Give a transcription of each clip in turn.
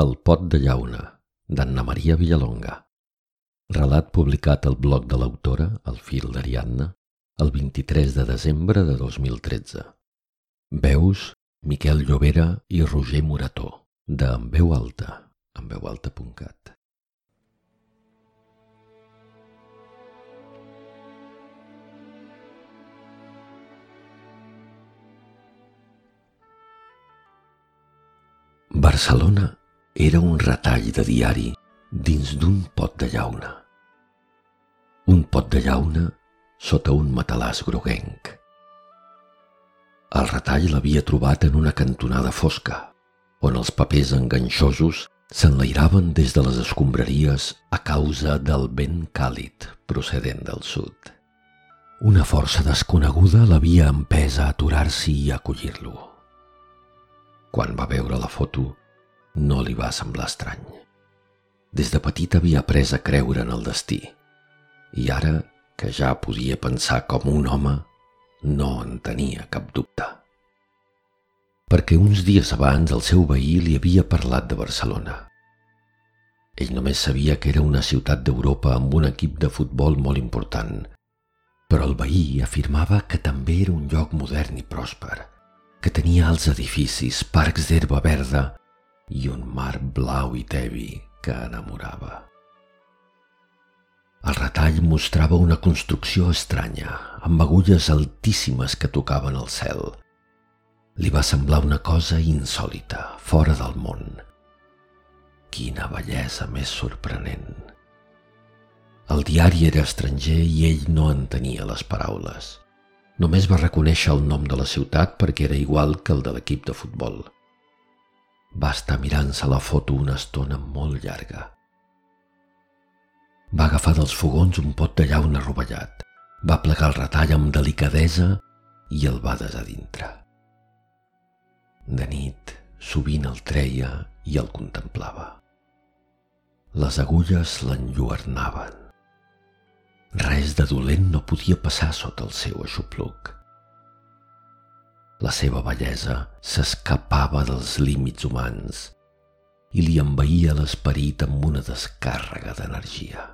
El pot de llauna, d'Anna Maria Villalonga. Relat publicat al blog de l'autora, El fil d'Ariadna, el 23 de desembre de 2013. Veus Miquel Llobera i Roger Morató, de En veu alta, enveualta.cat. Barcelona era un retall de diari dins d'un pot de llauna. Un pot de llauna sota un matalàs groguenc. El retall l'havia trobat en una cantonada fosca, on els papers enganxosos s'enlairaven des de les escombraries a causa del vent càlid procedent del sud. Una força desconeguda l'havia empès a aturar-s'hi i acollir-lo. Quan va veure la foto, no li va semblar estrany. Des de petit havia après a creure en el destí, i ara, que ja podia pensar com un home, no en tenia cap dubte. Perquè uns dies abans el seu veí li havia parlat de Barcelona. Ell només sabia que era una ciutat d'Europa amb un equip de futbol molt important, però el veí afirmava que també era un lloc modern i pròsper, que tenia els edificis, parcs d'herba verda i un mar blau i tevi que enamorava. El retall mostrava una construcció estranya, amb agulles altíssimes que tocaven el cel. Li va semblar una cosa insòlita, fora del món. Quina bellesa més sorprenent. El diari era estranger i ell no entenia les paraules. Només va reconèixer el nom de la ciutat perquè era igual que el de l'equip de futbol. Va estar mirant-se la foto una estona molt llarga. Va agafar dels fogons un pot de llauna rovellat, va plegar el retall amb delicadesa i el va desar dintre. De nit, sovint el treia i el contemplava. Les agulles l'enlluernaven. Res de dolent no podia passar sota el seu aixopluc. La seva bellesa s'escapava dels límits humans i li envaïa l'esperit amb una descàrrega d'energia.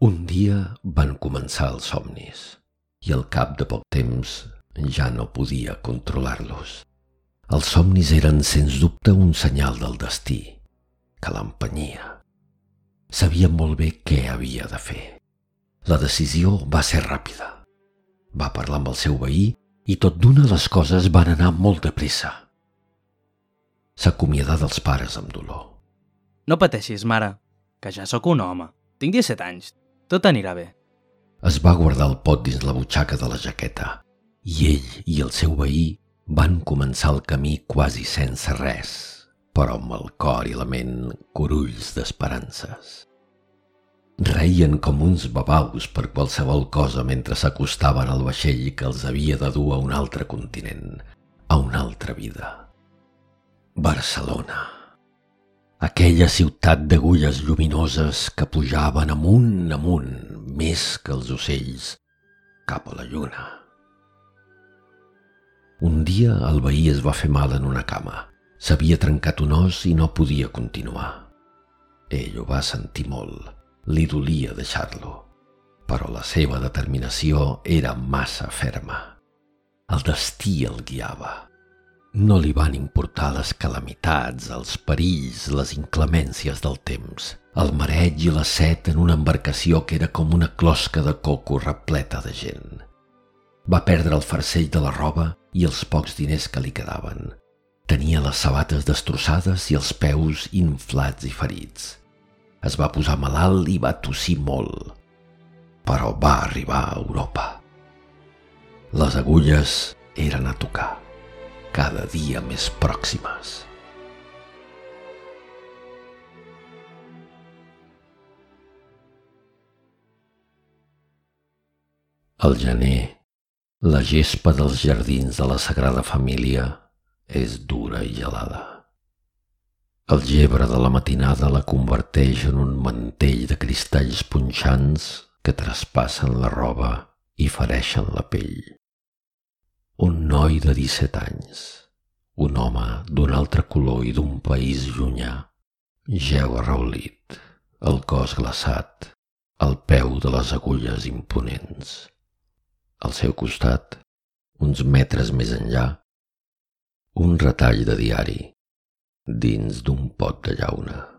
Un dia van començar els somnis i al cap de poc temps ja no podia controlar-los. Els somnis eren, sens dubte, un senyal del destí que l'empenyia. Sabia molt bé què havia de fer. La decisió va ser ràpida. Va parlar amb el seu veí i tot d'una les coses van anar molt de pressa. S'acomiadà dels pares amb dolor. No pateixis, mare, que ja sóc un home. Tinc 17 anys. Tot anirà bé. Es va guardar el pot dins la butxaca de la jaqueta i ell i el seu veí van començar el camí quasi sense res, però amb el cor i la ment corulls d'esperances. Reien com uns babaus per qualsevol cosa mentre s'acostaven al vaixell que els havia de dur a un altre continent, a una altra vida. Barcelona. Aquella ciutat d'agulles lluminoses que pujaven amunt, amunt, més que els ocells, cap a la lluna. Un dia el veí es va fer mal en una cama. S'havia trencat un os i no podia continuar. Ell ho va sentir molt. Li dolia deixar-lo, però la seva determinació era massa ferma. El destí el guiava. No li van importar les calamitats, els perills, les inclemències del temps, el mareig i la set en una embarcació que era com una closca de coco repleta de gent. Va perdre el farcell de la roba i els pocs diners que li quedaven Tenia les sabates destrossades i els peus inflats i ferits. Es va posar malalt i va tossir molt, però va arribar a Europa. Les agulles eren a tocar, cada dia més pròximes. Al gener, la gespa dels jardins de la Sagrada Família és dura i gelada. El gebre de la matinada la converteix en un mantell de cristalls punxants que traspassen la roba i fereixen la pell. Un noi de 17 anys, Un home d'un altre color i d'un país llunyà jeu arraulit, el cos glaçat, al peu de les agulles imponents. Al seu costat, uns metres més enllà, un retall de diari dins d'un pot de llauna.